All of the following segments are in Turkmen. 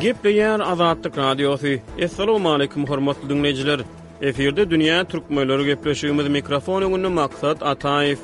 Gepleýär Azatlyk Radiosy. Assalamualaikum hormatly dinleýjiler. Efirde dünýä türkmenleri gepleşigimiz mikrofon öňünde maksat Ataýew.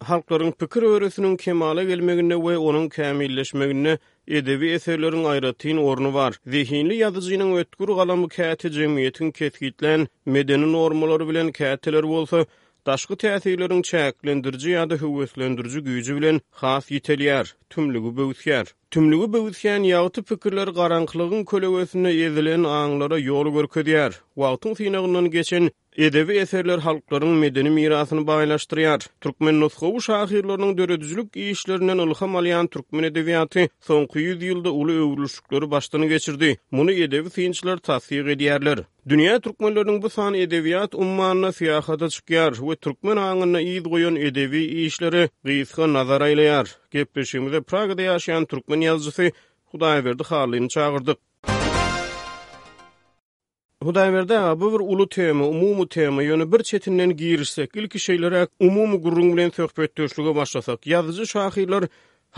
Halklaryň pikir örüsiniň kemala gelmeginde we onuň kämilleşmeginde edebi eserleriň aýratyn orny bar. Zehinli ýazyjynyň ötgür galamy käte jemgyýetiň kesgitlän medeni normalary bilen, käteler bolsa, daşky täsirleriň çäklendiriji ýa-da höweslendiriji güýji bilen has ýitelýär, tümlügi böwüsýär. Tümlügi böwüsýän ýagty pikirler garaňkylygyň kölegesinde ezilen aňlara ýol görkezýär. Wagtyň synagyndan geçen Edebi eserler halklaryň medeni mirasyny baýlaşdyrýar. Türkmen nusgawy şahyrlarynyň döredijilik işlerinden ylham alýan türkmen edebiýaty soňky ýüz ýylda uly öwrülişikleri başdan geçirdi. Muny edebi synçylar tassyk edýärler. Dünýä türkmenleriniň bu sany edebiýat ummanyna syýahata çykýar we türkmen aňynda yz goýan edebi işlere gysga nazar aýlaýar. Gepleşigimize Pragada ýaşaýan türkmen ýazyjysy Hudaýberdi Hallyny çagyrdyk. Hudaýberdi aga, bu bir uly tema, umumy tema, ýöne bir çetinden girişsek, ilki şeýleräk umumy gürrüň bilen söhbetdeşlige başlasak, ýazyjy-şahyrlar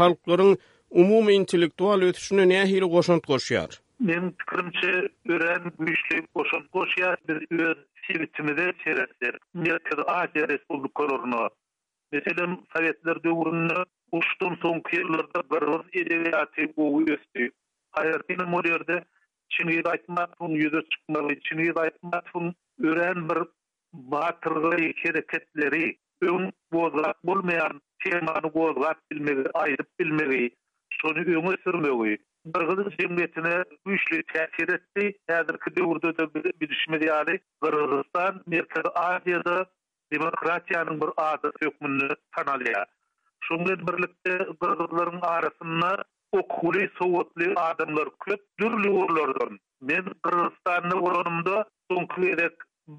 halklaryň umumy intellektual ösüşine nähili goşant goşýar? Meniň pikirimçe, örän güýçli goşant goşýar. Biz öz sebitimize seretsek, Merkezi Aziýa respublikalaryna, meselem, sowetler döwründe, uruşdan soňky ýyllarda gyrgyz edebiýaty gowy ösdi. Aýratynam ol ýerde Çingiz Aýtmatowyň ýüze çykmagy, Çingiz Aýtmatowyň örän bir batyrgaý hereketleri, öň gozgap bolmaýan temany gozgap bilmegi, aýdyp bilmegi, şony öňe sürmegi gyrgyz jemgyýetine güýçli täsir etdi. Häzirki döwürde-de biz bilşimiz ýaly, Gyrgyzystan Merkezi Aziýada demokratiýanyň bir adaty hökmünde tanalýar. Şunuň bilen birlikde, gyrgyzlaryň arasynda okuwly, sowatly adamlar köp, dürli ugurlardan. Men Gyrgyzystanda bolanymda, soňky gezek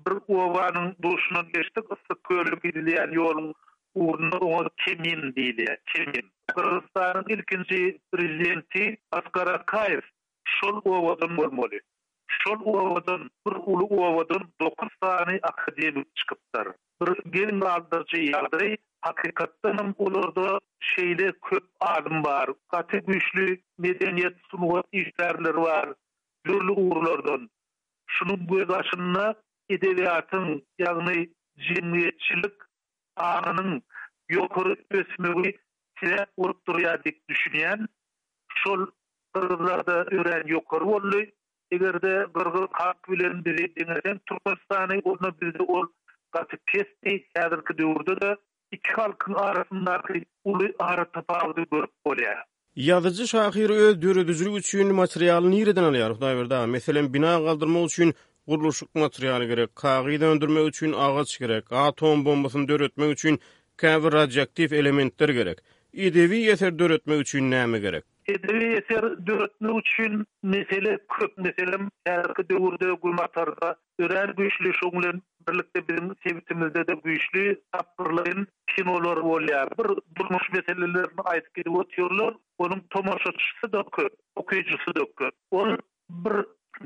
bir obanyň duşundan geçdik, Yssyk köle gidilýän ýoluň ugrunda oňa Kemin diýilýär, Kemin. Gyrgyzystanyň ilkinji prezidenti Askar Akaýew Şol obadan bolmaly. Şol obadan, bir uly obadan dokuz sany akademik çykypdyr. Bir geň galdyryjy ýagdaý, hakykatdanam olarda şeýle köp alym bar, gaty güýçli medeniýet, sungat işgärleri bar, dürli ugurlardan. Şunuň göz aşynda edebiýatyň, ýagny jemgyýetçilik, Sanynyň ýokary ösmegi sebäp bolup durýar diýip düşünýän. Şol gyrgyzlarda örän ýokary boldy. Egerde gyrgyz halk bilen bizi deňeseň Türkmenistany onda bizde ol gaty pesdi. Häzirki döwürde-de iki halkyň arasyndaky uly aratapawudy görüp bolýar. Ýazyjy-şahyr öz döredijiligi üçin materialy nireden alýar, Hudaýberdi aga? Meselem, bina galdyrmak üçin gurluşyk materialy gerek, kagyz öndürmek üçin agaç gerek, atom bombasyny döretmek üçin käbir radioaktiw elementler gerek. Edebi eser döretmek üçin näme gerek? Edebi eser döretmek üçin mesele köp. Meselem, häzirki döwürde günortada Örän güýçli şoň bilen birlikde biziň sebitimizdede güýçli tapgyrlaýyn kinolar bolýar. Bir durmuş meselelerini aýdyp gidip otyrlar. Onuň tomaşaçysy-da köp, okyjysy-da köp. Ol bir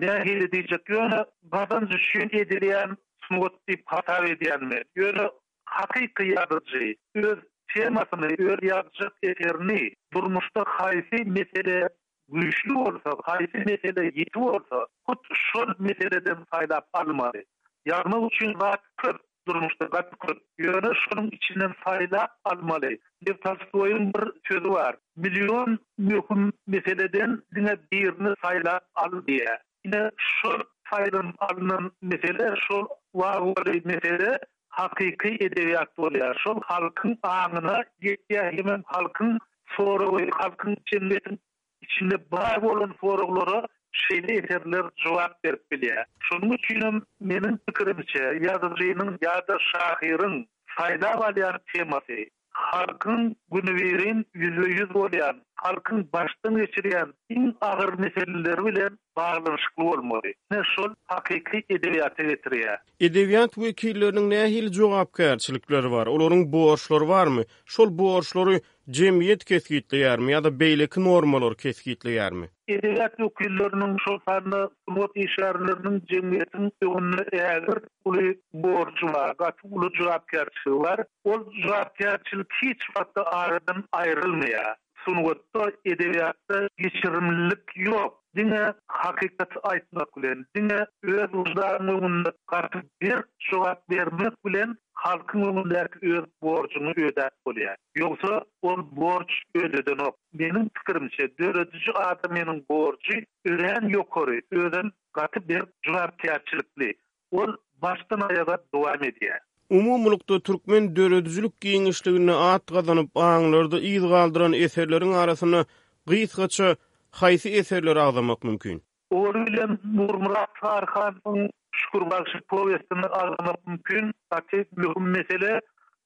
nähili diýjek ýöne gazanç üçin edilýän sungat diýip hasap edýänmi? Ýöne hakyky ýazyjy öz temasyny, öz ýazjak eserini durmuşda haýsy mesele güýçli bolsa, haýsy mesele ýiti bolsa, hut şol meseleden saýlap almaly. Ýazmak üçin zat köp, durmuşda gaty köp. Ýöne şonuň içinden saýlap almaly. Lew Tolstoýyň bir sözi bar, Million möhüm meseleden diňe birini saýlap al diýýär. Ine, şol saýlanyp alnan mesele, şol wawwaly mesele hakyky edebiýat bolýar. Şol halkyň aňyna ýetýär, hemem halkyň soragy, halkyň jemgyýetiň içinde bar bolan soraglara şeýle eserler jogap berip bilýär. Şonuň üçinem, meniň pikirimçe, ýazyjynyň ýa-da şahyryň saýlap alýan temasy, Halkyň günübirin ýüzbe-ýüz bolýan, halkyň başdan geçirýän iň agyr meseleleri bilen baglanyşykly bolmagy, ine şol hakyky edebiýata getirýär. Edebiýat wekilleriniň nähili jogapkärçilikleri bar? Olaryň borçlary barmy? Şol borçlary jemgyýet kesgitleýärmi ýa-da beýleki normalar kesgitleýärmi? Edebiýat wekilleriniň, şol sanda sungat işgärleriniň jemgyýetiň öňünde ägirt uly borjy bar, gaty uly jogapkärçiligi bar. Ol jogapkärçilik hiç wagt aradan aýrylmaýar. Sungatda, edebiýatda geçirimlilik ýok. Diňe hakykaty aýtmak bilen, diňe öz wyždanyň öňünde gaty berk jogap bermek bilen halkyň öňündäki öz borjuňy ödäp bolýar. Ýogsa, ol borç ödedenok. Meniň pikirimçe dörediji adamynyň borjy örän ýokary, özem gaty berk jogapkärçilikli. Ol başdan aýaga dowam edýär. Umumylykda türkmen döredijilik giňişliginde at gazanyp, aňlarda yz galdyran eserleriň arasynda gysgaça haýsy eserleri agzamak mümkin? Olar bilen Nurmyrat Taryhanowyň Şükür bagşy powestini agzamak mümkin. Gaty möhüm mesele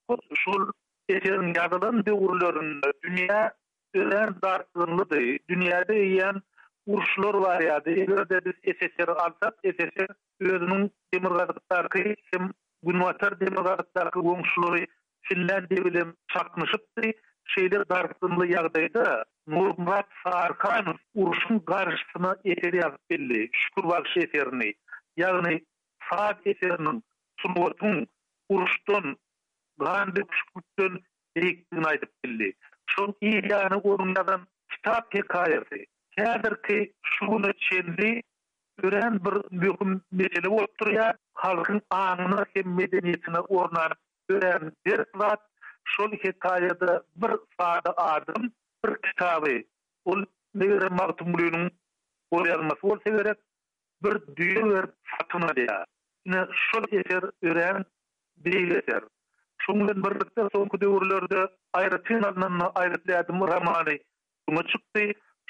hut şol Eseriň ýazylan döwürlerinde dünýä örän dartgynlydy. Dünýäde eýýäm uruşlar barýardy. Eger-de biz SSR-i alsak, SSR özüniň demirgazykdaky hem günbatar demirgazykdaky goňşulary Finlýandiýa bilen çaknyşypdy. Şeýle dartgynly ýagdaýda Nurmyrat Sarhanow urşuň garşysyna eser ýazyp bildi, Şükür bagşy eserini. Ýagny saz eseriniň, sungatyň uruşdan Gan döküşmekden beýikdigini aýdyp bildi. Şol ýany onuň ýazan kitap hekaýasy häzirki şu güne çenli örän bir möhüm mesele bolup durýar. Halkyň aňyna hem medeniýetine ornanyp örän berk zat. Şol hekaýada bir sada adam bir kitaby, ol megerem Magtymgulynyň golýazmasy bolsa gerek, Bir düýe berip satyn alýar. Ine, şol eser örän beýik eser. Şuň bilen birlikde soňky döwürlerde aýratyn alnanda Aýgytly ädim romany öňe çykdy.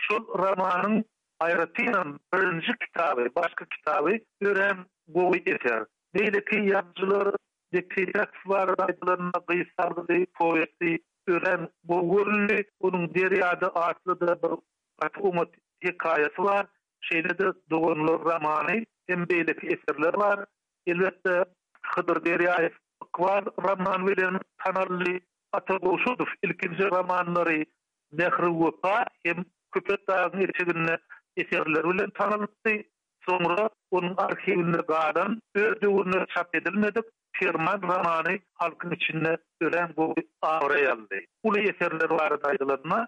Şol romanyň aýratynam birinji kitaby, başky kitaby örän gowy eser. Beýleki ýazyjylar Bekeýtakow barada aýdylanda Gyz salgydy powesti örän gowy görüldi. Onuň Derýada atly-da bir gaty oňat hekaýasy bar. Şeýle-de Doganlar romany hem beýleki eserler bar. Elbetde, Hydyr Derýaýew Ykbal romany bilen tanaldy. Ata Gowşudow ilkinji romanlary Mähri wepa hem Köpetdagyň eteginde eserleri bilen tanalypdy. Soňra onuň arhiwinde galan, öz döwründe çap edilmedik Perman romany halkyň içinde örän gowy abraý aldy. Uly eserleri barada aýdylanda,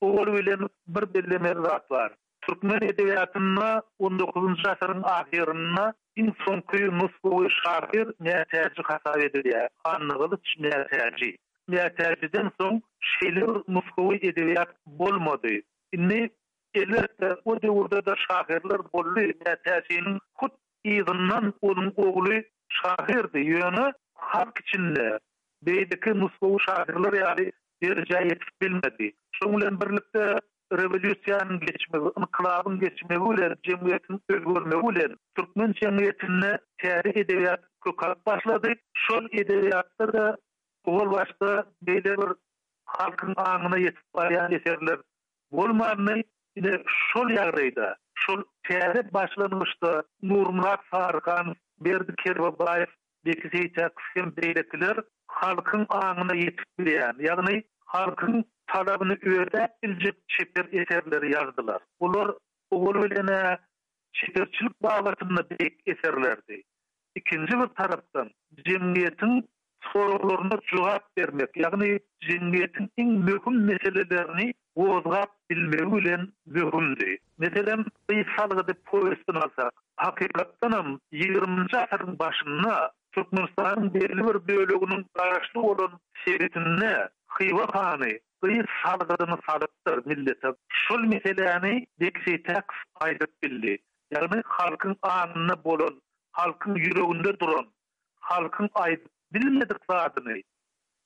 Ol bilen bir bellemeli zat bar. Türkmen edebiýatynda on dokuzynjy asyryň ahyrynda iň soňky nusgawy şahyr Mätäji hasap edilýär, Annagylyç Mätäji. Mätäjiden soň şeýle bir nusgawy edebiýat bolmady. Indi, elbetde, o döwürde-de şahyrlar boldy, Mätäjiniň hut yzyndan onuň ogly şahyrdy, ýöne halk içinde beýleki nusgawy şahyrlar ýaly derejä ýetip bilmedi. Şunuň bilen birlikde, rewolýusiýanyň geçmegi, ynkylabyň geçmegi bilen jemgyýetiň özgermegi bilen türkmen jemgyýetinde täze edebiýat kök alyp başlady. Şol edebiýatda-da owal başda beýle bir halkyň aňyna ýetip barýan eserler bolmandy. Ine, şol ýagdaýda, şol täze başlangyçda Nurmyrat Saryhanow, Berdi Kerwebaýew, Beki Seýtäkow hem beýlekiler halkyň aňyna ýetip bilýän, ýagny halkyň talabyny ödäp biljek çeper eserleri ýazdylar. Bular owal bilen-ä çeperçilik babatynda beýik eserlerdi. Ikinji bir tarapdan, jemgyýetiň soraglaryna jogap bermek, ýagny jemgyýetiň iň möhüm meselelerini gozgap bilmegi bilen möhümdi. Meselem, Gyz salgydy powestini alsak, hakykatdanam, ýigriminji asyryň başynda Türkmenistanyň belli bir böleginiň garaşly bolan sebitinde Hywa hany Gyz salgydyny salypdyr millete. Şol meseläni Bekiseýtäkow aýdyp bildi. Ýagny halkyň aňynda bolan, halkyň ýüreginde duran, halkyň aýdyp bilmedik zadyny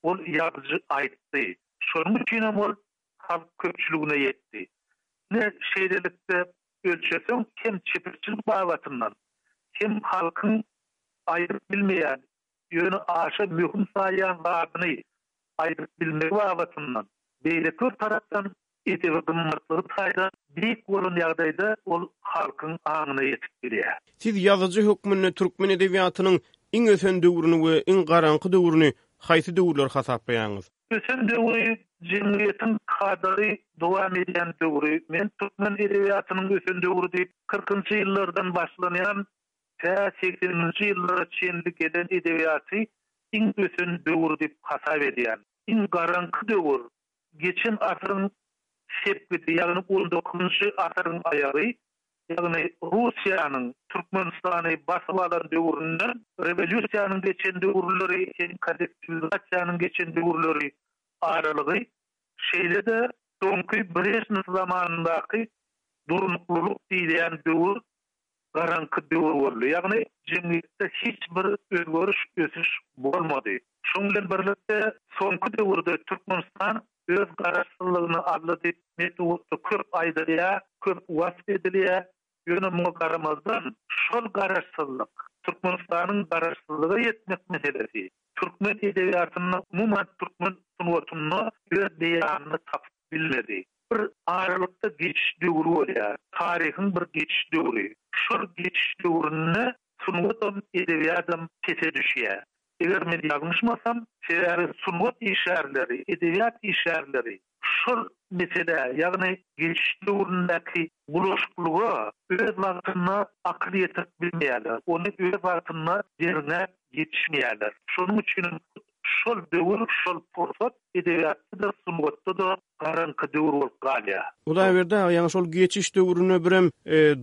ol ýazyjy aýtdy. Şonuň üçinem ol halk köpçüligine ýetdi. Ine, şeýlelikde, ölçeseň hem çeperçilik babatyndan, hem halkyň aýdyp bilmeýän, ýöne aşa möhüm saýýan zadyny aýdyp bilmegi babatyndan, beýleki bir tarapdan Edebi gymmatlygy taýdan beýik bolan ýagdaýda ol halkyň aňyna ýetip bilýär. Siz ýazyjy hökmünde türkmen edebiýatynyň iň ösen döwrüni we iň garaňky döwrüni haýsy döwürleri hasaplaýaňyz? Ösen döwri, jemgyýetiň kadaly dowam edýän döwri. Men türkmen edebiýatynyň ösen döwri diýip, kyrkynjy ýyllardan başlanýan tä segseninji ýyllara çenli gelen edebiýaty iň ösen döwür diýip hasap edýän. Iň garaňky döwür, Geçen asyryň sepgidi, ýagny on dokuzynjy asyryň aýagy, ýagny Russiýanyň Türkmenistany basyp alan döwründen rewolýusiýanyň geçen döwürleri hem kollektiwizasiýanyň geçen döwürleri aralygy, şeýle-de soňky Brežnew zamanyndaky durnuklylyk diýilýän döwür garaňky döwür boldy, ýagny jemgyýetde hiç bir özgeriş, ösüş bolmady. Şoň bilen birlikde, soňky döwürde Türkmenistan öz garaşsyzlygyny aldy diýip, metbugatda köp aýdylýar, köp wasp edilýär. Ýöne muňa garamazdan, şol garaşsyzlyk, Türkmenistanyň garaşsyzlyga ýetmek meselesi türkmen edebiýatynda, umuman, türkmen sungatynda öz beýanyny tapyp. bilmedi. Bir aralykda geçiş döwri bolýar. Taryhyň bir geçiş döwri. Şol geçiş döwründe sungatam, edebiýatam pese düşýär. Eger men ýalňyşmasam, sebäbi sungat işgärleri, edebiýat işgärleri şol meselä, ýagny geçiş döwründäki bulaşyklyga öz wagtynda akyl ýetirip bilmeýärler, ony öz wagtynda derňäp ýetişmeýärler. Şonuň üçinem hut Şol döwür, şol pursat edebiýatda-da, sungatda-da garaňky döwür bolup galýar. Hudaýberdi aga, ýaňy şol geçiş döwründe birem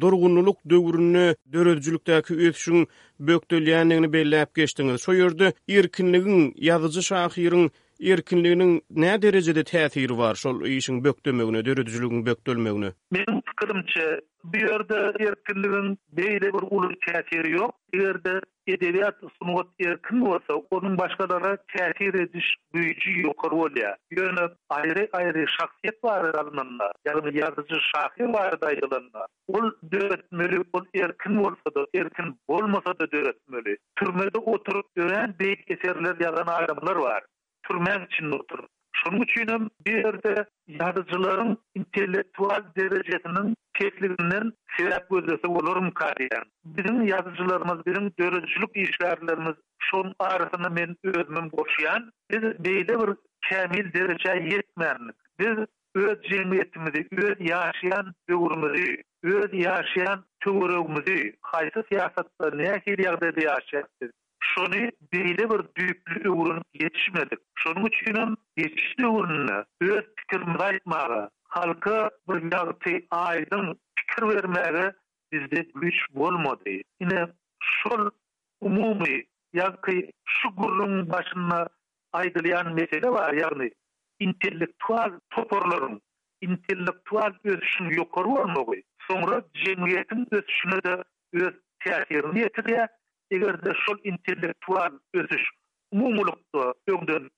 durgunlylyk döwründe döredijilikdäki ösüşiň bökdelýändigini belläp geçdiňiz. Şo ýerde erkinligiň, ýazyjy-şahyryň erkinliginiň näderejede täsiri bar şol işiň bökdemegine, döredijiligiň bökdelmegine? Meniň pikirimçe, bu ýerde erkinligiň beýle bir uly täsiri ýok. Eger-de Edebiýat, sungat erkin bolsa, onuň başgalara täsir ediş güýji ýokary bolýar. Ýöne aýry-aýry şahsyýet barada alynanda, ýagny ýazyjy, şahyr barada aýdylanda, ol döretmeli, ol erkin bolsa-da, erkin bolmasa-da döretmeli. Türmede oturyp örän beýik eserler ýazan adamlar bar. sürmäň içinde otur. Şonuň üçinem bu ýerde ýazyjylaryň intellektual derejesiniň pesliginden sebäp gözlese bolarmyka diýýän. Biziň ýazyjylarymyz, biziň döredijilik işgärlerimiz, şoň arasyna men özümem goşýan, biz beýle bir kämil derejä ýetmändik. Biz öz jemgyýetimizi, öz ýaşaýan döwrümizi, öz ýaşaýan töweregimizi, haýsy syýasatda, nähili ýagdaýda ýaşaýarys biz? Şony beýle bir düýpli öwrenip ýetişmedik. Şonuň üçinem geçiş döwründe öz pikirimizi aýtmaga, halka bir ýagty, aýdyň pikir bermäge bizde güýç bolmady. Ine, şol umumy, ýagty şu gürrüň başynda aýdylýan mesele bar, ýagny intellektual toparlaryň, intellektual ösüşiň ýokary bolmagy, soňra jemgyýetiň ösüşine-de öz täsirini ýetirýär, eger-de şol intellektual ösüş umumylykda öňden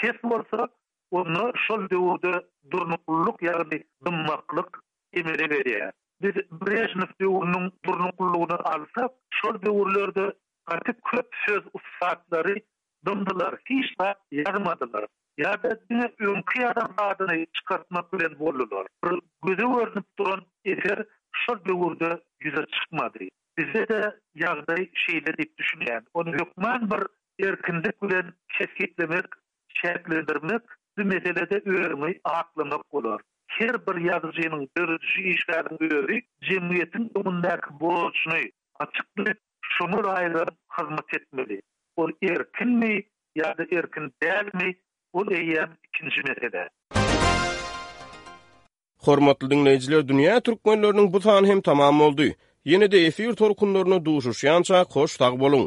pes bolsa, onda şol döwürde durnuklylyk, ýagny dymmaklyk emele gelýär. Biz Brežnew döwrüniň durnuklylygyny alsak, şol döwürlerde gaty köp söz ussatlary Dymdylar, hiç zat ýazmadylar. Ýa-da diňe öňki ýazan zadyny çykartmak bilen boldular. Bir göze görnüp duran eser şol döwürde ýüze çykmady. Bizde-de ýagdaý şeýle diýip düşünýän. Ony hökman bir erkinlik bilen kesgitlemek, çäklendirmek, bu meselede özüňi aklamak bolar. Her bir ýazyjynyň, dörediji işgäriň özi jemgyýetiň öňündäki borjuny, Açyklyk şoňa laýyram hyzmat etmeli. Ol erkinmi ýa-da erkin dälmi, ol eýýäm ikinji mesele. Hormatly diňleýjiler Dünýä Türkmenleriniň bu sany hem tamam boldy. Ýene-de efir tolkunlaryna duşuşýançak hoş sag boluň.